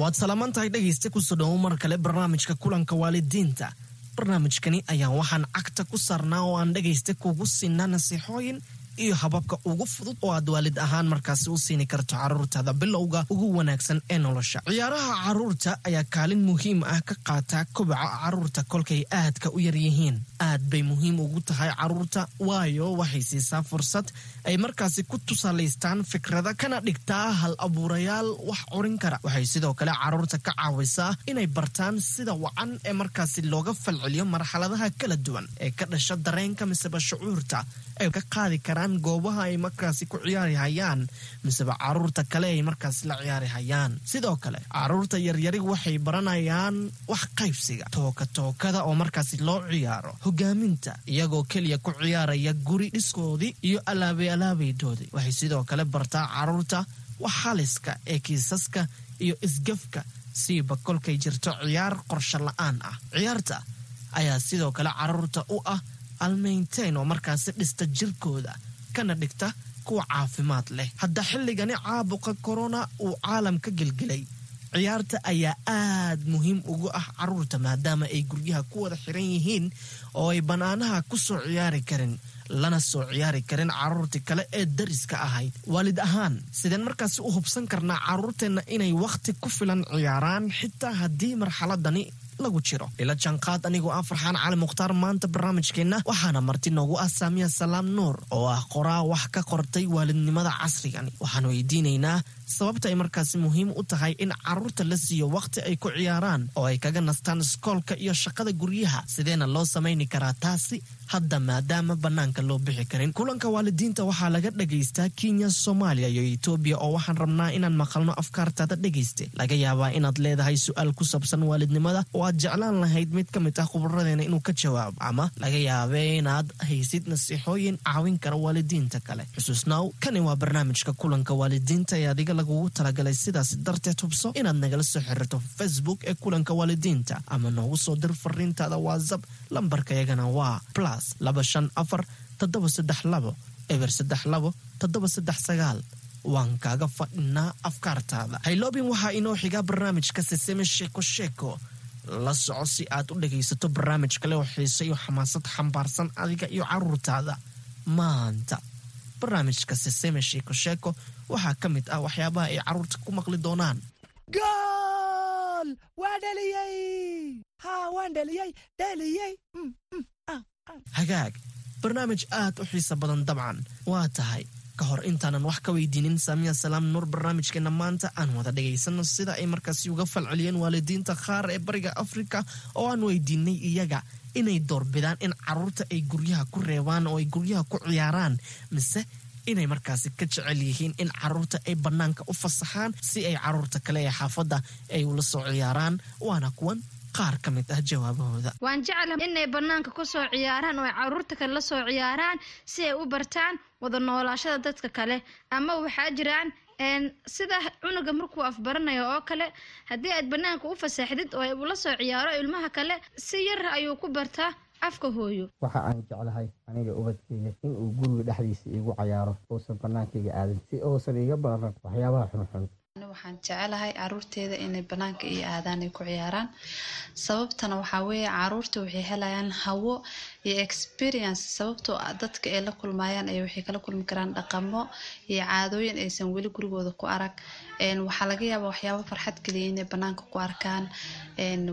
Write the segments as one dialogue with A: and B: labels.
A: waad salaaman tahay dhegaysta ku soo dhowo mar kale barnaamijka kulanka waalidiinta. Barnaamijkani ayaan waxaan cagta ku saarnaa oo aan dhegaysta kugu siinaa nasiixooyin iyo hababka ugu fudud oo aad waalid ahaan markaasi u siini karto carruurtaada bilowga ugu wanaagsan ee nolosha. Ciyaaraha carruurta ayaa kaalin muhiim ah ka qaata kobaca carruurta kolkay aadka u yaryihiin aad bay muhiim ugu tahay carruurta waayo waxay siisaa fursad ay markaasi ku tusaalaystaan fikrada kana dhigtaa hal abuurayaal wax curin kara. Waxay sidoo kale carruurta ka caawisaa inay bartaan sida wacan ee markaasi looga falceliyo marxaladaha kala duwan ee ka dhasha dareenka miseba shucuurta ay ka qaadi karaan goobaha ay markaasi ku ciyaari hayaan miseba carruurta kale ay markaasi la ciyaari hayaan. Sidoo kale carruurta yaryari waxay baranayaan wax qaybsiga tooka tookada oo markaasi loo ciyaaro. Hogaaminta iyagoo keliya ku ciyaaraya guri dhiskoodii iyo alaabay alaabaydoodii waxay sidoo kale bartaa carruurta wax haliska ee kiisaska iyo isgafka siiba kolkay jirto ciyaar qorsho la'aan ah. Ciyaarta ayaa sidoo kale carruurta u ah almaynteyn oo markaasi dhista jirkooda kana dhigta kuwa caafimaad leh. Hadda xilligani caabuqa korona uu caalamka gelgelay ciyaarta ayaa aad muhiim ugu ah carruurta maadaama ay guryaha ku wada xiran yihiin oo ay bannaanaha ku soo ciyaari karin lana soo ciyaari karin carruurtii kale ee dariska ahayd. Waalid ahaan sideen markaasi u hubsan karnaa carruurteenna inay wakhti ku filan ciyaaraan xitaa haddii marxaladani lagu jiro. Ila janqaad anigoo ah farxaan cali mukhtaar maanta barnaamijkeenna waxaana marti noogu ah saamiya salaam nuur oo ah qoraa wax ka qortay waalidnimada casrigani. Waxaan weydiinaynaa sababta ay markaasi muhiim u tahay in carruurta la siiyo wakhti ay ku ciyaaraan oo ay kaga nastaan iskoolka iyo shaqada guryaha. Sideena loo samayni karaa taasi hadda maadaama bannaanka loo bixi karin. Kulanka waalidiinta waxaa laga dhagaystaa kenya soomaaliya iyo etoobiya oo waxaan rabnaa inaan maqalno afkaartaada dhegayste laga yaabaa inaad leedahay su'aal ku saabsan waalidnimada oo aad jeclaan lahayd mid ka mid ah khubaradeena inuu ka jawaabo ama laga yaabee inaad haysid nasiixooyin caawin kara waalidiinta kale. Xusuusnaaw kani waa barnaamijka kulanka waalidiinta ee adiga lagugu talagalay sidaas darteed hubso inaad nagala soo xiriirto facebook ee kulanka waalidiinta. Ama noogu soo dir fariintaada whatsapp lambarkayagana waa plus laba shan afar toddoba saddex labo eber saddex labo toddoba saddex sagaal. Waan kaaga fadhinaa afkaartaada. Hayloobin waxaa inoo xigaa barnaamijka seseme sheeko sheeko la soco si aad u dhagaysato barnaamij kale oo xiise iyo xamaasad xambaarsan adiga iyo carruurtaada maanta barnaamijka seseme sheeko sheeko waxaa ka mid ah waxyaabaha ay carruurta ku maqli doonaan.
B: Gool! Waa dhaliyey ha waan dhaliyey dhaliyey
A: hagaag barnaamij aad u xiiso badan dabcan. Waa tahay ka hor intaanan wax ka weydiinin saamiya salaam nuur barnaamijkeena maanta aan wada dhagaysano sida ay markaasi uga falceliyeen waalidiinta qaar ee bariga afrika oo aan weydiinay iyaga inay doorbidaan in carruurta ay guryaha ku reebaan oo ay guryaha ku ciyaaraan mise inay markaasi ka jecel yihiin in carruurta ay bannaanka u fasaxaan si ay carruurta kale ee xaafadda ay ula soo ciyaaraan. Waana kuwan qaar ka mid ah jawaabahooda.
C: Waan jeclahay inay bannaanka ku soo ciyaaraan oo ay carruurta kale la soo ciyaaraan si ay u bartaan wada noolaashada dadka kale. Ama waxaa jiraan sida cunuga markuu afbaranayo oo kale haddii aad bannaanka u fasaaxdid oo ula soo ciyaaro ilmaha kale si yar ayuu ku bartaa afka hooyo.
D: Waxa aan jeclahay aniga ubadkeyga in uu guriga dhexdiisa iigu cayaaro uusan bannaankayga aadin si uusan iiga baran waxyaabaha xunxun.
E: Waxaan jecelahay caruurteeda inay banaanka iyo aadaan ay ku ciyaaraan. Sababtana waxaa weeye carruurta waxay helayaan hawo iyo experience sababtoo ah dadka ay la kulmayaan ay waxay kala kulmi karaan dhaqamo iyo caadooyin aysan weli gurigooda ku arag. Waxaa laga yaabaa waxyaabo farxad geliya inay banaanka ku arkaan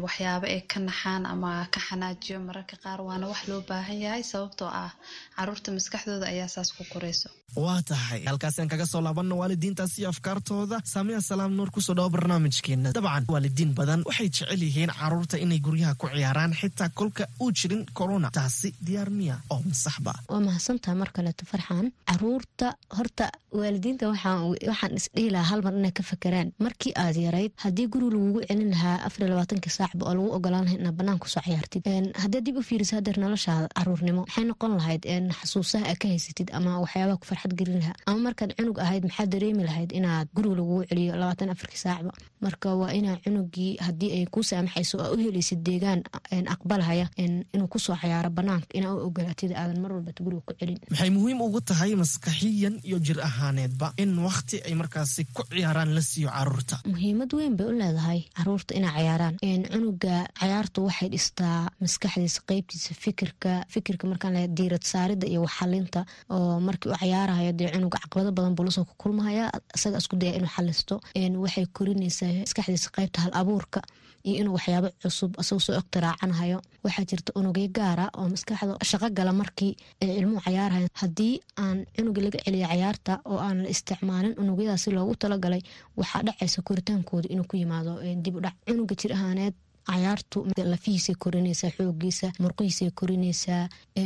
E: waxyaabo ay ka naxaan ama ka xanaajiyo. Mararka qaar waana wax loo baahan yahay sababtoo ah carruurta maskaxdooda ayaa saas ku korayso
A: waa tahay. Halkaasaan kaga soo laabanna waalidiintaas iyo afkaartooda. Saamiya salaam nuur ku soo dhawo barnaamijkeena. Dabcan waalidiin badan waxay jecel yihiin carruurta inay guryaha ku ciyaaraan xitaa kolka uu jirin corona taasi diyaar miya oo masaxba.
F: Waa mahadsantaha mar kaleeto farxaan? Caruurta horta waalidiinta waxaan isdhihi lahaa hal mar inay ka fakeraan markii aad yarayd haddii guriga lagugu celin lahaa afar labaatankii saacba oo lagu ogolaan lahay inaad banaan ku soo ciyaartid. Haddii dib u fiirisa hadeer noloshaada caruurnimo maxay noqon lahayd xasuusaha aad ka haysatid ama waxyaabaha ku farxad gelin lahaa. Ama markaad cunug ahayd maxaad dareemi lahayd inaad guriga lagugu celiyo labaatan afarkii saacba? Marka waa inaa cunugii haddii ay kuu saamaxayso aa u helaysid deegaan aqbalhaya inuu ku soo cayaaro banaanka inaa u ogolaatid aadan mar walbat guriga ku celin.
A: Maxay muhiim ugu tahay maskaxiyan iyo jir ahaaneedba in wakhti ay markaasi ku ciyaaraan la siiyo carruurta.
F: Muhiimad weyn bay u leedahay carruurta inay cayaaraan cunuga cayaartu waxay dhistaa maskaxdiisa qeybtiisa fikirka fikirka markaan le diirad saarida iyo waxxalinta oo markii u cayaarahayo dee cunuga caqabado badan buu la soo ku kulmahaya isaga isku daya inuu xalisto. Waxay korinaysaa maskaxdiisa qeybta hal abuurka iyo inuu waxyaabo cusub asagoo soo ogtiraacanahayo waxaa jirta unugyo gaara oo maskaxda shaqo gala markii ay cilmuhu cayaarahayan haddii aan cunuga laga celiya cayaarta oo aan la isticmaalin unugyadaasi loogu talagalay waxaa dhacaysa koritaankooda inuu ku yimaado dib cunuga jir ahaaneed. Cayaartu lafihiisay korinaysaa xoogiisa murqihiisay korinaysaa.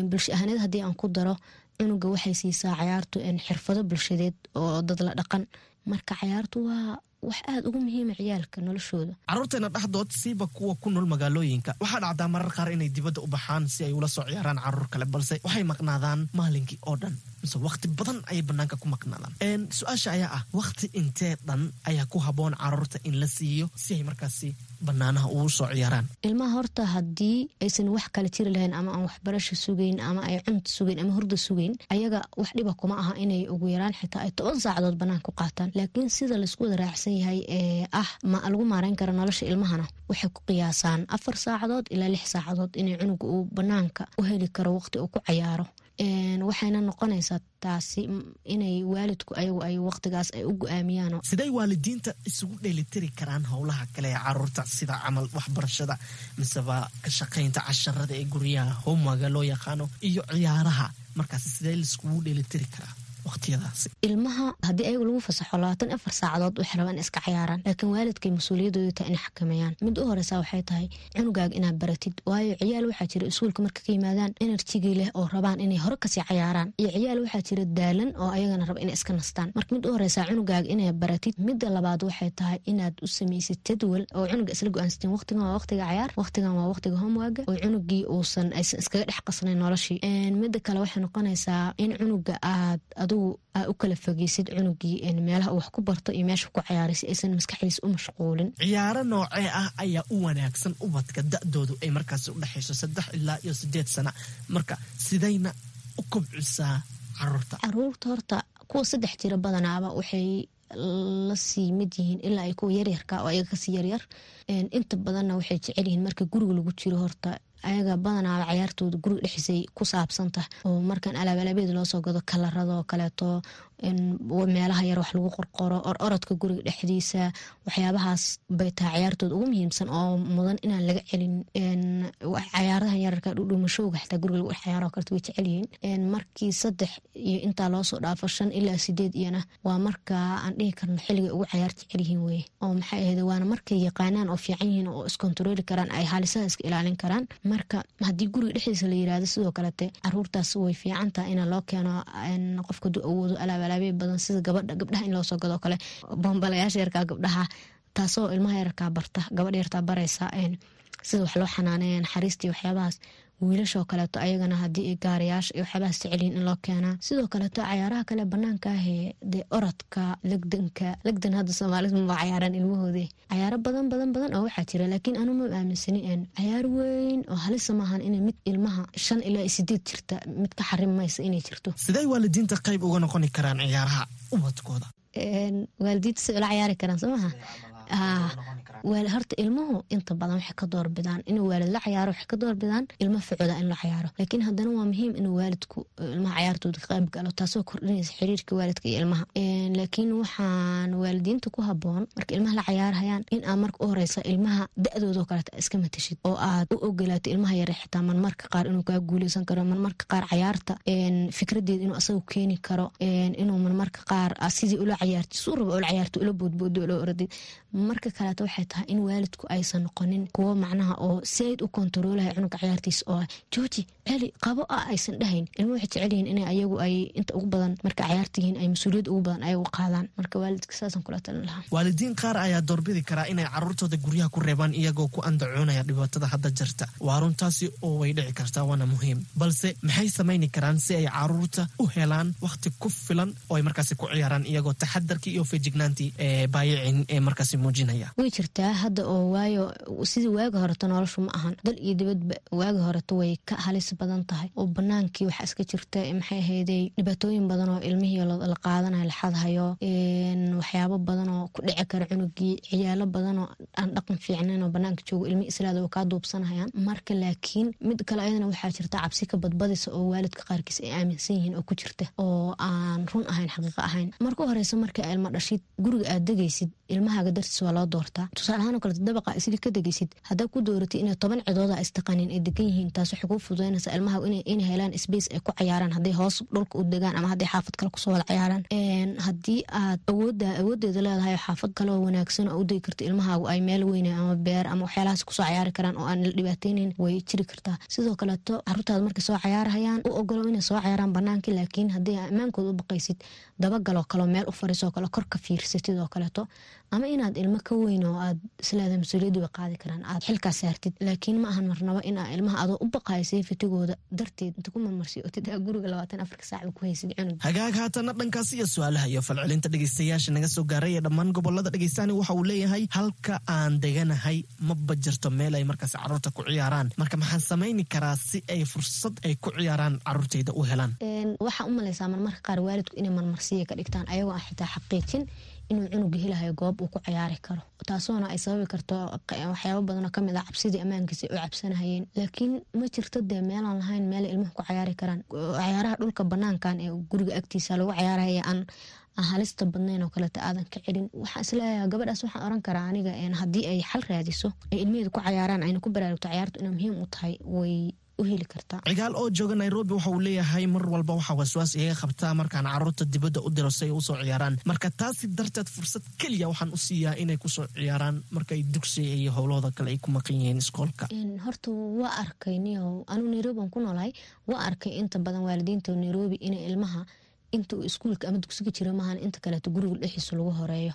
F: Bulsho ahaaneed haddii aan ku daro cunuga waxay siisaa cayaartu xirfado bulshadeed oo dad la dhaqan. Marka cayaartu waa wax aada ugu muhiima ciyaalka noloshooda.
A: Caruurteena dhexdood siiba kuwa ku nool magaalooyinka. Waxaa dhacdaa marar qaar inay dibadda u baxaan si ay ula soo ciyaaraan carruur kale balse waxay maqnaadaan maalinkii oo dhan. Mise wakhti badan ayay banaanka ku maqnaadaan. Su'aasha ayaa ah wakhti intee dhan ayaa ku haboon carruurta in la siiyo si ay markaasi banaanaha ugu soo ciyaaraan.
F: Ilmaha horta haddii aysan wax kale jiri lahayn ama aan waxbarasho sugayn ama ay cunta sugayn ama hurda sugayn ayaga wax dhiba kuma aha inay ugu yaraan xitaa ay toban saacadood banaan ku qaataan. Laakiin sida la isku wada raacsan yahay ee ah ma lagu maareyn karo nolosha ilmahana? Waxay ku qiyaasaan afar saacadood ilaa lix saacadood inay cunuga uu banaanka u heli karo waqti uu ku cayaaro waxayna noqonaysaa taasi inay waalidku ayagu ay waqtigaas ay u go'aamiyaan
A: siday waalidiinta isugu dheelitiri karaan howlaha kale ee carruurta sida camal waxbarashada miseba ka shaqaynta casharada ee guryaha homewaga loo yaqaano iyo ciyaaraha. Markaas sidee laiskugu dheelitiri karaa
F: ilmaha haddii ayagu lagu fasaxo labaatan afar saacadood waxay rabaan iska cayaaraan laakiin waalidkay mas'uuliyadooda tahay inay xakameeyaan mid u horeysa waxay tahay cunugaaga inaad baratid waayo ciyaal waxaa jira iskuulka marka ka yimaadaan enerjigii leh oo rabaan inay hore ka sii cayaaraan. Iyo ciyaal waxaa jira daalan oo ayagana raba inay iska nastaan. Marka mid u horeysa cunugaaga inay baratid midda labaad waxay tahay inaad u samaysid jadwal oo cunuga isla go'aansateen waqtigan waa waqtiga cayaar waqtigan waa waqtiga homewaga oo cunugii uusan aysan iskaga dhex qasnayn noloshii. Midda kale waxay noqonaysaa in cunuga aad adigu aa u kala fogeysid cunugii meelaha wax ku barto iyo meesha ku cayaaray si aysan maskaxdiisa u mashquulin.
A: Ciyaaro noocee ah ayaa u wanaagsan ubadka da-doodu ay markaasi u dhexayso saddex ilaa iyo sideed sana. Marka sidayna u kobcisaa carruurta.
F: Caruurta horta kuwa saddex jira badanaaba waxay la sii mid yihiin ilaa ay kuwa yaryarka oo ayaga ka sii yaryar. Inta badanna waxay jecel yihiin marka guriga lagu jiro horta ayaga badanaaba cayaartooda guriga dhexisay ku saabsantah oo markaan alaabalaabed loosoo gado kalaradoo kaleeto meelaha yar wax lagu qorqoro or guriga dhexdiisa waxyaabahaas bay tahay cayaartooda ugu muhiimsan oo mudan inaan laga celin cayaarahan yararka dhudhumashowga xitaa guriga lagu dhex cayaaro kaleto way jecel yihiin markii saddex iyo intaa loosoo dhaafo shan ilaa sideed iyana waa marka aan dhihi karno xilligay ugu cayaar jecel yihiin weye oo maxay ahayd waana markay yaqaanaan oo fiican yihiin oo iskontarooli karaan ay haalisaha iska ilaalin karaan. Marka haddii guriga dhexdiisa la yiraahdo sidoo kalete caruurtaas way fiicantaha in loo keeno qofka du awoodo alaabalaabey badan sida gabadha gabdhaha in loosoo gado kale bombalayaasha yarkaa gabdhaha taasoo ilmaha yarkaa barta gabadha yartaa baraysa sida wax loo xanaaneeya naxariistii waxyaabahaas wiilashoo kaleeto ayagana haddii ay gaarayaasha waxyaabahaas jecelyihin in loo keenaa sidoo kaleeto cayaaraha kale banaanka ahee dee orodka legdanka legdan hadda soomaalida ma cayaaraan ilmahoodii. Cayaaro badan badan badan oo waxaa jira laakiin anu ma aaminsani cayaar weyn oo halisa maahan inay mid ilmaha shan ilaa sideed jirta mid ka maysa inay jirto.
A: Siday waalidiinta qayb uga noqoni karaan ciyaaraha ubadkooda
F: waalidiinta si ula cayaari karaan soo maha horta ilmuhu inta badan waxay ka doorbidaan inuu waalid la cayaaro waxay ka doorbidaan ilmo ficooda in la cayaaro laakiin haddana waa muhiim inuu waalidku ilmaha cayaartooda ka qayb galo taasoo kordhinaysa xiriirka waalidka iyo ilmaha. Laakiin waxaan waalidiinta ku haboon marka ilmaha la cayaarhayaan in aad marka u horeysa ilmaha da-doodao kaleeta iska matashid oo aad u ogolaato ilmaha yare xitaa marmarka qaar inuu kaa guuleysan karo marmarka qaar cayaarta fikradeed inuu asagu keeni karo inuu marmarka qaar sidii ula cayaarti suu raba ula cayaarto ula boodboodo ula oradid marka kaleeta waxay tahay in waalidku aysan noqonin kuwo macnaha oo saaid u kontaroolaya cunuga cayaartiisa oo ah. Jooji celi qabo ah aysan dhahayn. Ilmo waxay jecelyihiin in ayagu ay inta ugu badan marka cayaarta yihiin ay mas'uuliyad ugu badan ayagu qaadaan. Marka waalidka saasan kula talin lahaa.
A: Waalidiin qaar ayaa doorbidi karaa inay caruurtooda guryaha ku reebaan iyagoo ku andacoonaya dhibaatada hadda jirta. Waa runtaasi oo way dhici kartaa waana muhiim. Balse maxay samayni karaan si ay carruurta u helaan wakhti ku filan oo ay markaasi ku ciyaaraan iyagoo taxadarkii iyo feejignaantii ee baayicin ee markaasi muujinaya.
F: Way jirtaa hadda oo waayo sidii waaga horeto noloshu ma ahan. Dal iyo dibadba waaga horeto way ka halis badan tahay. Oo banaankii waxaa iska jirta maxay ahayday dhibaatooyin badan oo ilmihii la qaadanayo la xadhayo waxyaabo badan oo ku dhici kara cunugii ciyaalo badan oo aan dhaqan fiicnayn oo banaanka joogo ilmi islaada oo kaa duubsanayaan. Marka laakiin mid kale ayadana waxaa jirta cabsi ka badbadisa oo waalidka qaarkiis ay aaminsan yihiin oo ku jirta oo aan run ahayn xaqiiqo ahayn. Marka horeysa marka ilma dhashid guriga aad degaysid ilmahaaga dartiis waa loo doortaa. Tusaale ahaan oo kaleto dabaqa isli ka degaysid haddaa ku dooratay inay toban cidooda istaqanin ay degan yihiin taas waxay kuu fududaynaysaa ilmaha inay helaan space ay ku cayaaraan hadday hoos dhulka u degaan ama hadday xaafad kale ku soo wada cayaaraan haddii aad awooda awoodeeda leedahay xaafad kale wanaagsan oo u degi karta ilmahaagu ay meel weyne ama beer ama waxyaalahaas ku soo cayaari karaan oo aan la dhibaateyneyn way jiri kartaa. Sidoo kaleeto caruurtaada markay soo cayaarahayaan u ogolo inay soo cayaaraan banaankii laakiin haddii ammaankooda u baqaysid dabagaloo kaleo meel u fariisoo kale kor ka fiirsatid oo kaleeto ama inaad ilmo ka weyn oo aad isleeda mas'uuliyaddi way qaadi karaan. Aad xilkaa saartid laakiin ma ahan marnabo inaa ilmaha adoo u baqayo seefitigooda darteed inta ku marmarsiy oo tidaa guriga labaatan afarka saacba ku haysid cunug.
A: Hagaag haatana dhankaas iyo su'aalaha iyo falcelinta dhegeystayaasha naga soo gaaray ee dhammaan gobollada dhegeystaani waxa uu leeyahay halka aan deganahay maba jirto meel ay markaas carruurta ku ciyaaraan. Marka maxaan samayni karaa si ay fursad ay ku ciyaaraan caruurtayda u helaan.
F: Waxaa u malaysaa marmarka qaar waalidku inay marmarsiya ka dhigtaan ayagoo aan xitaa xaqiijin inuu cunuga helahayo goob uu ku cayaari karo. Taasoona ay sababi karto waxyaabo badanoo ka mid ah cabsidii ammaankiisa u cabsanahayeen. Laakiin ma jirto dee meelaan lahayn meel ilmuhu ku cayaari karaan. Cayaaraha dhulka banaankan ee guriga agtiisa lagu cayaaraya aan aan halista badnayn oo kaleeta aadan ka celin. Waxaan is leeyahay gabadhaas waxaan oran karaa aniga haddii ay xal raadiso ay ilmaheeda ku cayaaraan ayna ku baraarugto cayaartu inay muhiim u tahay way
A: cigaal oo jooga nairobi waxa uu leeyahay mar walba waxaa waswaas iyaga qabtaa markaan carruurta dibadda u diro si ay u soo ciyaaraan. Marka taasi darteed fursad keliya waxaan u siiyaa inay ku soo ciyaaraan markay dugsiga iyo howlahooda kale ay ku maqan yihiin iskoolka.
F: Horta waa arkay niyo anuu nairobi aan ku noolahay waa arkay inta badan waalidiinta nairobi inay ilmaha inta uu iskuulka ama dugsiga jiro maahan inta kaleeto guriga dhexdiisa lagu horeeyo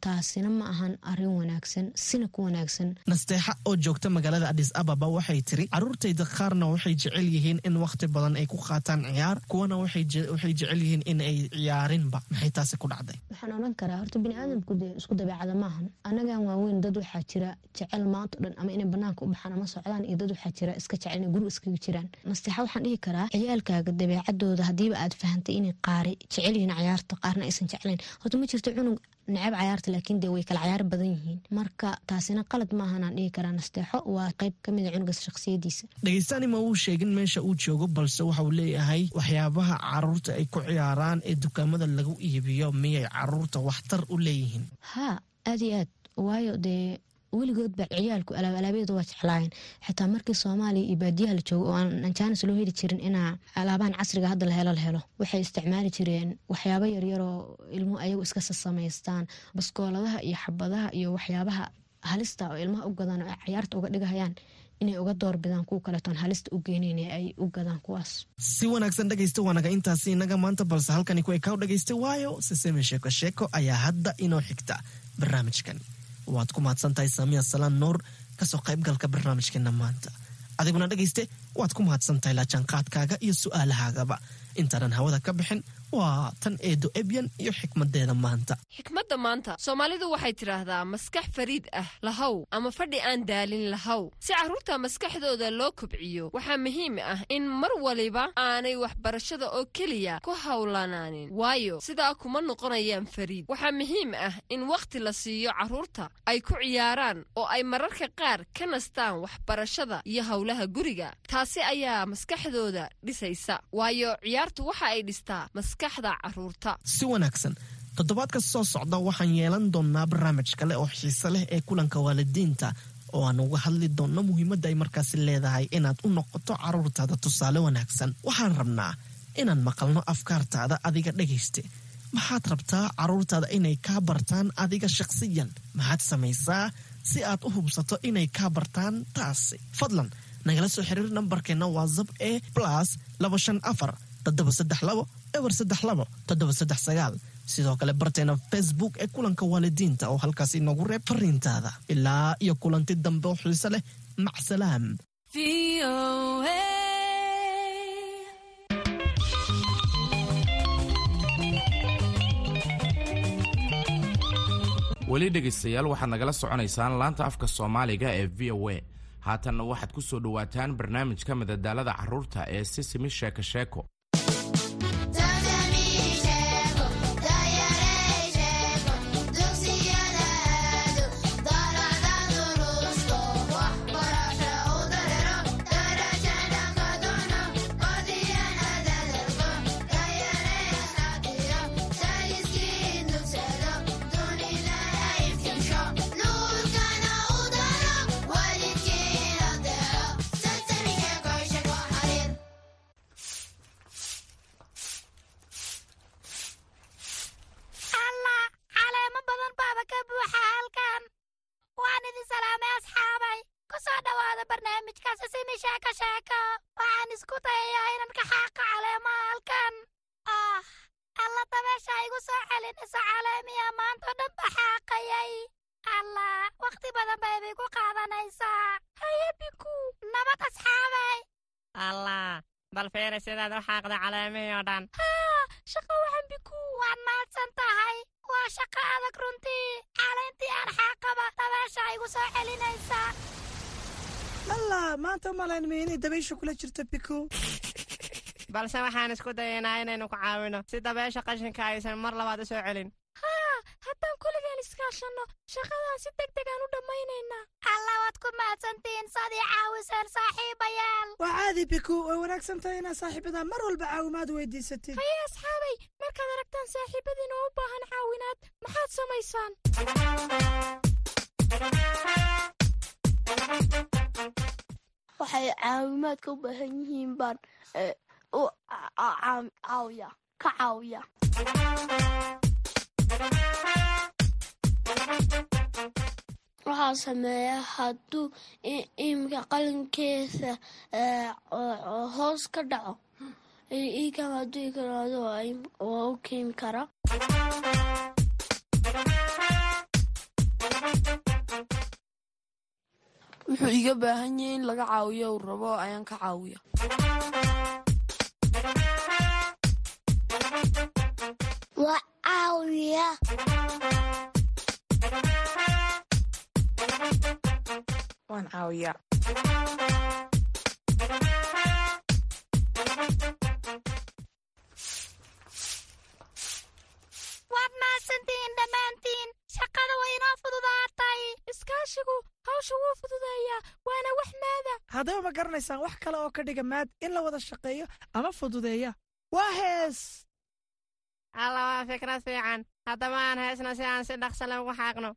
F: taasina ma ahan arrin wanaagsan sina ku wanaagsan.
A: Nasteexa oo joogta magaalada adis ababa waxay tiri caruurtayda qaarna waxay jecel yihiin in wakhti badan ay ku qaataan ciyaar kuwana waxay jecel yihiin in ay ciyaarinba. Maxay taasi ku dhacday?
F: Waxaan odhan karaa horta biniaadamku dee isku dabeecada maahan anagan waaweyn dad waxaa jira jecel maanta o dhan ama inay banaanka u baxaan ama socdaan iyo dad waxaa jira iska jecel inay guri iskaga jiraan. Nasteexa waxaan dhihi karaa ciyaalkaaga dabeecadooda haddiiba aad fahantay inay qaari jecel yihiin cayaarta qaarna aysan jeclayn. Horta ma jirto cunug necab cayaarta laakiin dee way kala cayaar badan yihiin. Marka taasina qalad maahanaan dhihi karaa nasteexo waa qayb ka mid a cunugaas shakhsiyadiisa.
A: Dhegeystaani ma uu sheegin meesha uu joogo balse waxa uu leeyahay waxyaabaha carruurta ay ku ciyaaraan ee dukaamada lagu iibiyo miyay carruurta waxtar u leeyihiin?
F: Haa aad iyo aad. Waayo dee weligood ba ciyaalku alaabalaabiyadu waa jeclaayeen. Xitaa markii soomaaliya iyo baadiyaha la joogo oo aan jaanis loo heli jirin inaa alaabahan casriga hadda la helo la helo. Waxay isticmaali jireen waxyaabo yaryaroo ilmuhu ayagu iska sasamaystaan baskooladaha iyo xabadaha iyo waxyaabaha halista oo ilmaha u gadaan oo ay cayaarta uga dhigahayaan inay uga doorbidaan kuwa kaleetoon halista u geeneyn ee ay u gadaan kuwaas.
A: Si wanaagsan dhegaysta waanaga intaasi inaga maanta balse halkani kuway kaa dhagaystay waayo siseme sheeko sheeko ayaa hadda inoo xigta barnaamijkan waad ku mahadsan tahay saamiya salaan nuur ka soo qaybgalka barnaamijkeena maanta. Adiguna dhegayste waad ku mahadsantahay laajaanqaadkaaga iyo su'aalahaagaba intaanan hawada ka bixin waa tan eedo ebyan iyo xikmadeeda maanta.
G: Xikmadda maanta soomaalidu waxay tidhaahdaa maskax fariid ah lahow ama fadhi aan daalin lahow. Si carruurta maskaxdooda loo kobciyo waxaa muhiim ah in mar waliba aanay waxbarashada oo keliya ku howlanaanin waayo sidaa kuma noqonayaan fariid. Waxaa muhiim ah in wakhti la siiyo carruurta ay ku ciyaaraan oo ay mararka qaar ka nastaan waxbarashada iyo howlaha guriga. Taasi ayaa maskaxdooda dhisaysa. Waayo ciyaartu waxa ay dhistaa
A: si wanaagsan toddobaadka soo socda waxaan yeelan doonnaa barnaamij kale oo xiise leh ee kulanka waalidiinta oo aan uga hadli doonno muhiimadda ay markaasi leedahay inaad u noqoto carruurtaada tusaale wanaagsan. Waxaan rabnaa inaan maqalno afkaartaada adiga dhegayste. Maxaad rabtaa carruurtaada inay kaa bartaan adiga shakhsiyan? Maxaad samaysaa si aad u hubsato inay kaa bartaan taasi? Fadlan nagala soo xiriir nambarkeenna watsap ee blas laba afar toddoba saddex labo eber saddex labo toddoba saddex sagaal. Sidoo kale barteena facebook ee kulanka waalidiinta oo halkaas inoogu reeb fariintaada. Ilaa iyo kulanti dambe oo xiise leh macsalaam
H: weli dhegaystayaal waxaad nagala soconaysaan laanta afka soomaaliga ee v o a. Haatanna waxaad ku soo dhowaataan barnaamijka madadaalada carruurta ee sisimi sheeko sheeko
I: sidaad u xaaqda caleemihii oo dhan
J: haa shaqo waxan biku waad mahadsan tahay waa shaqo adag runtii caleyntii aan xaaqaba dabeesha igu soo celinaysaa
B: lalla maanta malayn ma inay dabaysha kula jirto biku
I: balse waxaan isku dayaynaa inaynu ku caawino. Si dabeesha qashinka aysan mar labaad u soo celin
J: iskaashanno shaqadan si deg degaan u dhammaynaynaa. Alla waad ku mahadsantihiin sadii caawiseen saaxiibayaal.
B: Waa caadi biku way wanaagsan tahay inaad saaxiibadaa mar walba caawimaad weydiisatid
J: haye asxaabay markaad aragtaan saaxiibadiina u baahan caawinaad maxaad samaysaan?
K: Waxay caawimaadka u baahan yihiin baan u caawiya ka caawiya waxaa sameeya hadduu imika qalinkeesa hoos ka dhaco. Ikan hadduu ikaraado waa u keeni kara.
L: Wuxuu iga baahan yahay in laga caawiyo uu rabo ayaan ka caawiya
K: waa caawiya
L: waan caawiya
J: waad mahadsantihiin dhammaantiin shaqada way inoo fududaatay iskaashigu hawsha wuu fududeeyaa waana wax maada.
B: Haddaba ma garanaysaan wax kale oo ka dhiga maad in la wada shaqeeyo ama fududeeya. Waa hees!
I: Alla waa fikrad fiican. Haddaba aan heesno si aan si dhaqsale ugu xaaqno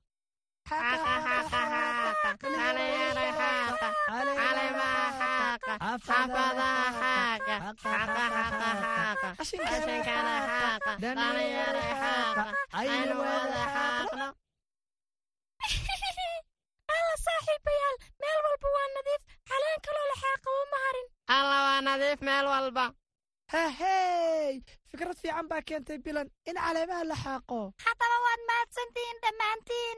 J: alla saaxiibayaal meel walba waa nadiif caleen kaloo la xaaqabo ma harin
I: alla waa nadiif meel walba
B: hahey fikrad fiican baa keentay bilan in caleemaha la xaaqo
J: haddaba waad mahadsantihiin dhammaantiin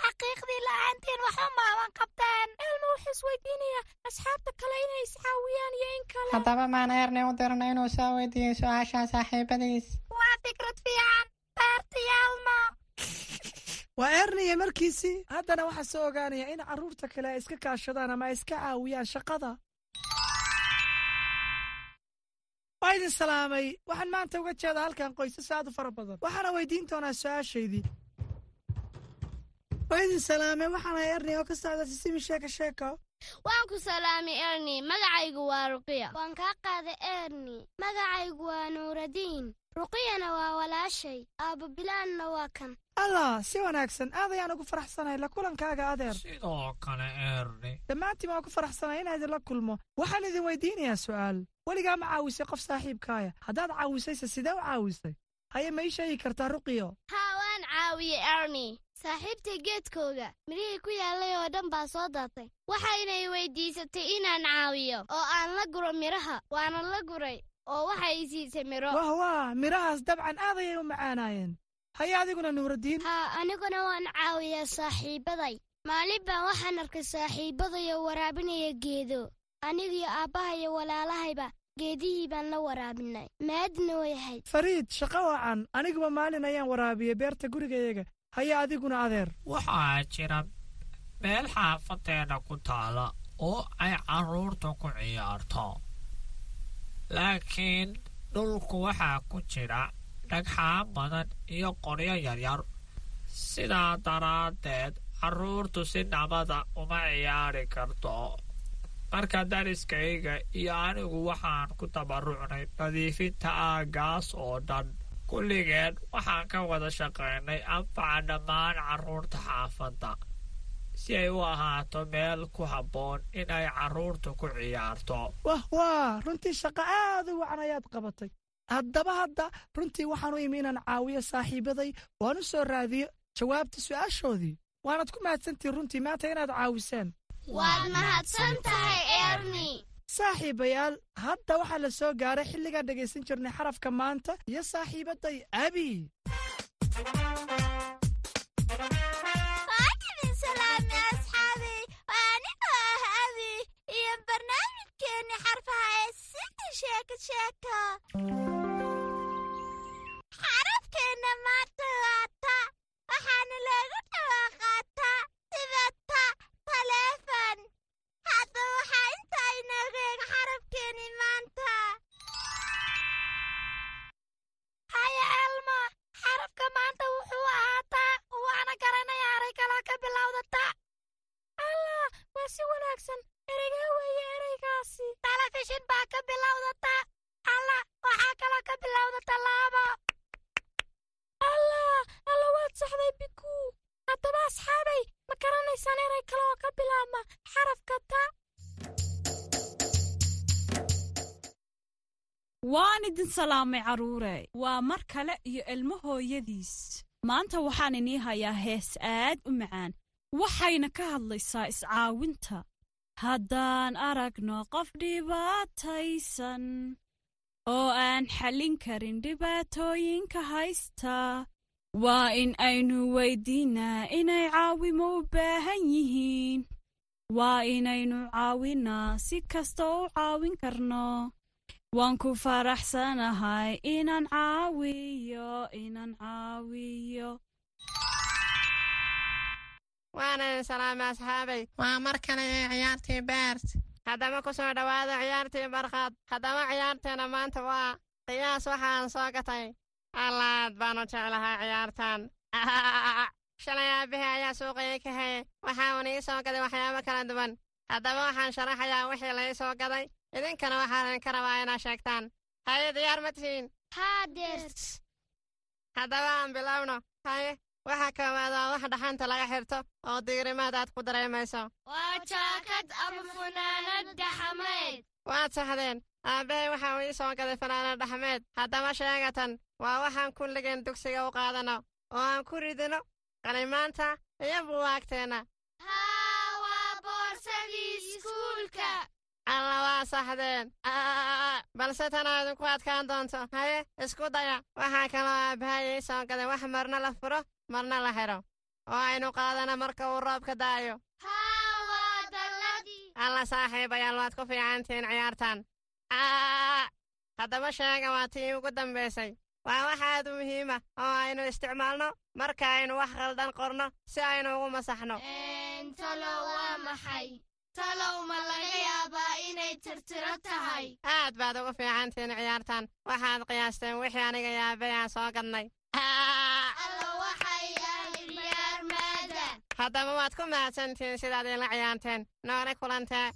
M: xaqiiqdii la'aantiin waxu maaban qabteen
J: elma wuxuu isweydiinayaa asxaabta kale inay iscaawiyaan iyo in kale.
I: Haddaba maan eerni u dirna inuu soo weydiiyo su'aasha saaxiibadiis.
M: Waa fikrad fiican beertayaalma
B: waa erniya markiisii haddana waxaa soo ogaanaya in carruurta kale ay iska kaashadaan ama ay iska caawiyaan shaqada. Waa idin salaamay. Waxaan maanta uga jeedaa halkan qoysas aad u fara badan. Waxaana weydiin doonaa su'aashaydii waa idin salaamay waxaana erni oo ka socda sisimi sheeka sheeko.
N: Waan ku salaamay erni magacaygu waa ruqiya waan kaa qaaday erni magacaygu waa nuuradiin ruqiyana waa walaashay. Aabbo bilaanna waa kan.
B: Allah si wanaagsan. Aad ayaan ugu faraxsanahay. La kulankaaga adeer
O: sidoo kale erni
B: dhammaantiin waan ku faraxsanahay inaan idinla kulmo. Waxaan idin weydiinayaa su'aal. Weligaa ma caawisay qof saaxiibkaaya? Haddaad caawisayse sidee u caawisay? Haye ma ii sheegi kartaa ruqiyo
N: haa waan caawiyey erni saaxiibtay geedkooga. Midhihii ku yaallay oo dhan baa soo daatay. Waxaynay weydiisatay inaan caawiyo oo aan la guro midhaha waana la guray oo waxay i siisay midho
B: wah wah midhahaas dabcan aad ayay u macaanaayeen. Haye adiguna nuuradiin
N: haa aniguna waan caawiyaa saaxiibbaday maalin baan waxaan arkay saaxiibbadayo waraabinaya geedo. Anigiyo aabbaha iyo walaalahayba geedihii baan la waraabinay. Maadna way ahayd
B: fariid shaqo wacan. Aniguba maalin ayaan waraabiyey beerta gurigayaga haye adiguna adeer.
O: Waxaa jira meel xaafadeenna ku taala oo ay carruurtu ku ciyaarto. Laakiin dhulku waxaa ku jira dhagxaan badan iyo qoryo yaryar. Sidaa daraaddeed carruurtu si nabada uma ciyaari karto. Marka dariskayga iyo anigu waxaan ku tabarucnay nadiifinta aaggaas oo dhan kulligeen waxaan ka wada shaqaynay anfaca dhammaan carruurta xaafadda si ay u ahaato meel ku habboon in ay carruurtu ku ciyaarto.
B: Wah waa runtii shaqo aad u wacan ayaad qabatay. Haddaba hadda runtii waxaan u imi inaan caawiyo saaxiibaday waan u soo raadiyo jawaabta su'aashoodii. Waanad ku mahadsantihin runtii maanta inaad caawiseen.
N: Waad mahadsan tahay erni
B: saaxiibayaal. Hadda waxaa la soo gaaray xilligaan dhegaysan jirnay xarafka maanta iyo saaxiibadday abi
M: ah iyo barnaamijkeenni xarfaha ee sida sheeka sheeka
P: idin salaamay carruure waa mar kale iyo ilmo hooyadiis. Maanta waxaan inii hayaa hees aad u macaan. Waxayna ka hadlaysaa iscaawinta. Haddaan aragno qof dhibaataysan oo aan xallin karin dhibaatooyinka haysta waa in aynu weyddiinnaa inay caawimo u baahan yihiin. Waa inaynu caawinnaa si kasta u caawin karno waan ku faraxsanahay inaan caawiyo inaan caawiyo.
I: Waanan salaamay asxaabay. Waa mar kale ee ciyaartii beert haddaba ku soo dhowaada ciyaartii barqaad haddaba ciyaarteena maanta waa qiyaas waxaan soo gatay. Allaad baanu jeclahay ciyaartan. Shalay aabbahe ayaa suuqaya ka haye waxauna ii soo gaday waxyaabo kala duwan. Haddaba waxaan sharaxayaa wixii la ii soo gaday idinkana waxaa idinka rabaa inaad sheegtaan. Haye diyaar ma tihiin? Haddaba aan bilowno haye waxa koowaad waa wax dhaxanta laga xirto oo diirimaad aad ku dareemayso.
N: Waa jaakad ama funaanad daxameed
I: waad saxdeen. Aabbahay waxa uu ii soo gaday fanaanad dhaxmeed haddaba sheegatan waa waxaan kulligeen dugsiga u qaadano oo aan ku ridino qalimaanta iyo buwaagteenna alla waa saxdeen balse tanaa idinku adkaan doonto haye isku daya waxaa kaloo aabbahay ii soo gaday wax marna la furo marna la xidho oo aynu qaadana marka uu roobka da'ayo. Alla saaxiibayaal waad ku fiicantihiin ciyaartan. Haddaba sheega waa tii ugu dambaysay waa wax aad u muhiima oo aynu isticmaalno marka aynu wax khaldan qorno si aynu ugu masaxno
N: talow ma laga yaabaa inay tirtiro tahay?
I: Aad baad ugu fiicantihiin ciyaartan. Waxaad qiyaasteen wixii aniga yaabay aan soo gadnay. Haddaba waad ku mahadsantihiin sidaad iila ciyaarteen. Noole kulantee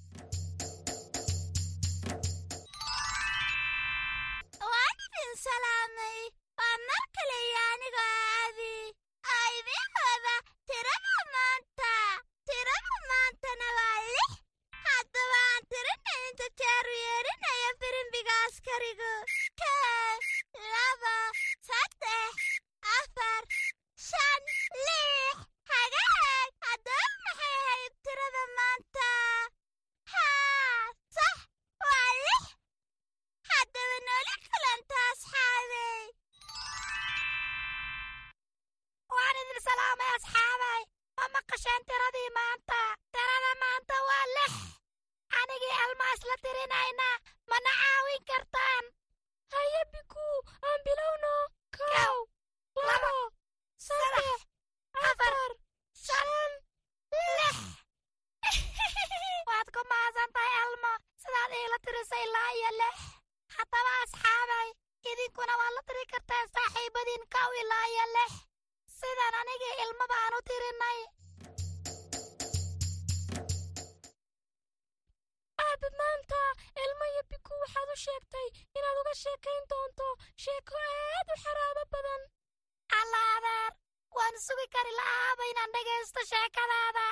M: dhegaysto sheekadaada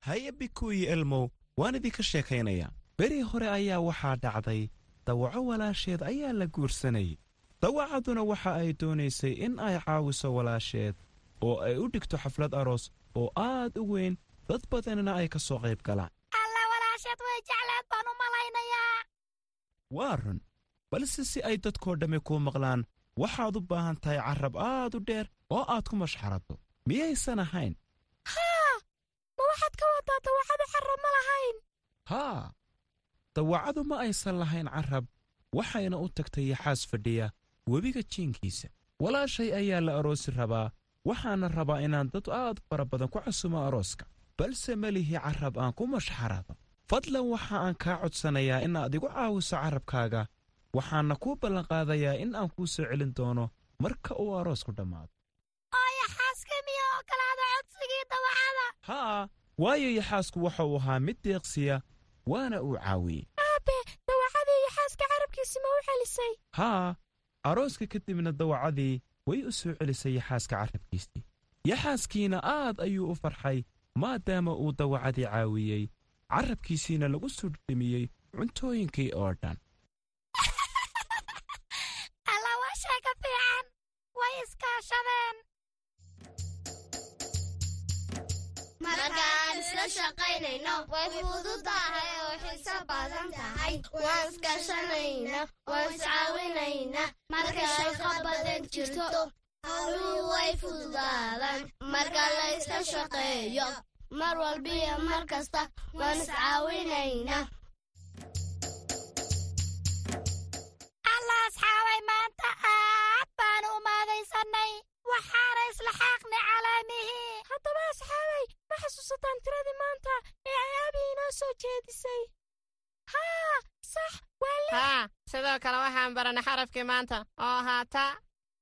Q: haye biku iyo elmow waan idinka sheekaynayaa. Beri hore ayaa waxaa dhacday dawaco walaasheed ayaa la guursanayay dawacaduna waxa ay doonaysay in ay caawiso walaasheed oo ay u dhigto xaflad aroos oo aad u weyn dad badanina ay ka soo qayb galaan.
M: Alla walaasheed way jecleed baan u malaynayaa.
Q: Waa run. Balse si ay dadkoo dhammi kuu maqlaan waxaad u baahan tahay carrab aad u dheer oo aad ku mashxarato. Miyaysan ahayn
M: waxaad ka wadaa dawacadu xarab ma lahayn.
Q: Haa dawacadu ma aysan lahayn carrab waxayna u tagtay yaxaas fadhiya webiga jiinkiisa. Walaashay ayaa la aroosi rabaa. Waxaana rabaa inaan dad aad fara badan ku casumo arooska. Balse ma lihi carrab aan ku mashxarado fadlan waxa aan kaa codsanayaa inaad igu caawiso carrabkaaga waxaana kuu ballanqaadayaa in aan kuu soo celin doono marka uu aroosku dhammaado.
M: Oo yaxaaska miya ogolaada codsigii dawacada
Q: haa waayo yaxaasku waxa uu ahaa mid deeqsiya waana uu caawiyey
M: aabe dawacadii yaxaaska carabkiisi ma u celisay?
Q: Haa arooska kadibna dawacadii way u soo celisay yaxaaska carrabkiisii yaxaaskiina aad ayuu u farxay maadaama uu dawacadii caawiyey carrabkiisiina lagu soo dhimiyey cuntooyinkii oo dhan.
M: Alla
N: isla shaqaynayno way fududahay oo xiso badan tahay waan iskaashanayna waan iscaawinayna marka shaqo badan jirto howluhu way fududaadaan marka la isla shaqeeyo mar walbiyo mar kasta waan iscaawinayna
M: alla asxaabay maanta aad baanu u maadaysanay waxaana isla xaaqnay calaamihii haddaba asxaabay ma xasuusataan tiradii maanta ee ay aabii inoo soo jeedisay haa sax waa
I: haa sidoo kale waxaan baranay xarafkii maanta oo ahaa ta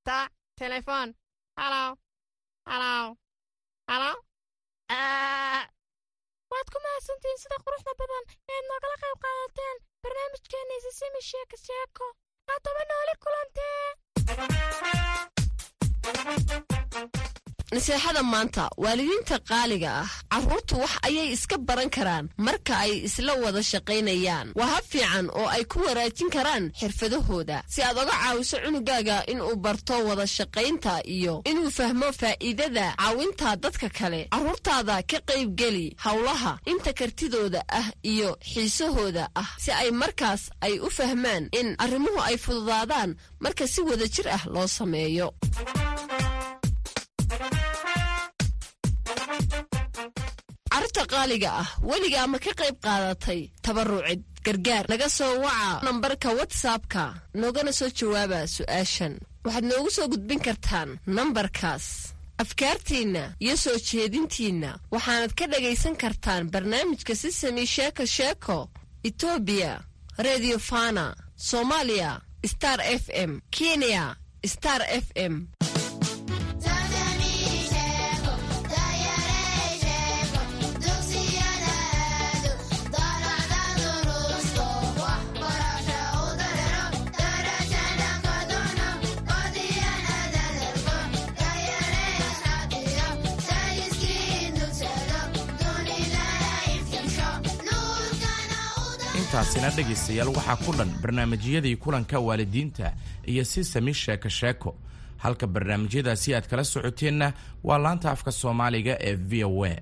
I: ta telefoon halow halow halow
M: waad ku mahadsantihiin sida quruxda badan eed noogala qayb qaadateen barnaamijkeenna isisimi sheeko sheeko haddaba nooli kulantee
G: naseexada maanta waalidiinta qaaliga ah carruurtu wax ayay iska baran karaan. Marka ay isla wada shaqaynayaan waa hab fiican oo ay ku wanaajin karaan xirfadahooda. Si aad oga caawiso cunugaaga inuu barto wada shaqaynta iyo inuu fahmo faa'iidada caawinta dadka kale carruurtaada ka qaybgeli howlaha inta kartidooda ah iyo xiisahooda ah. Si ay markaas ay u fahmaan in arrimuhu ay fududaadaan marka si wada jir ah loo sameeyo carruurta qaaliga ah weligaa ma ka qayb qaadatay tabarucid gargaar. Naga soo waca nambarka watsapka noogana soo jawaaba su'aashan. Waxaad noogu soo gudbin kartaan nambarkaas. Afkaartiinna iyo soo jeedintiinna waxaanad ka dhagaysan kartaan barnaamijka sisami sheeko sheeko etoobiya redio fana soomaaliya star f m kenya star f m
R: intaasina dhegaystayaal. Waxaa ku dhan barnaamijyadii kulanka waalidiinta iyo si sami sheeko sheeko. Halka barnaamijyadaasi aad kala socoteenna waa laanta afka soomaaliga ee v o a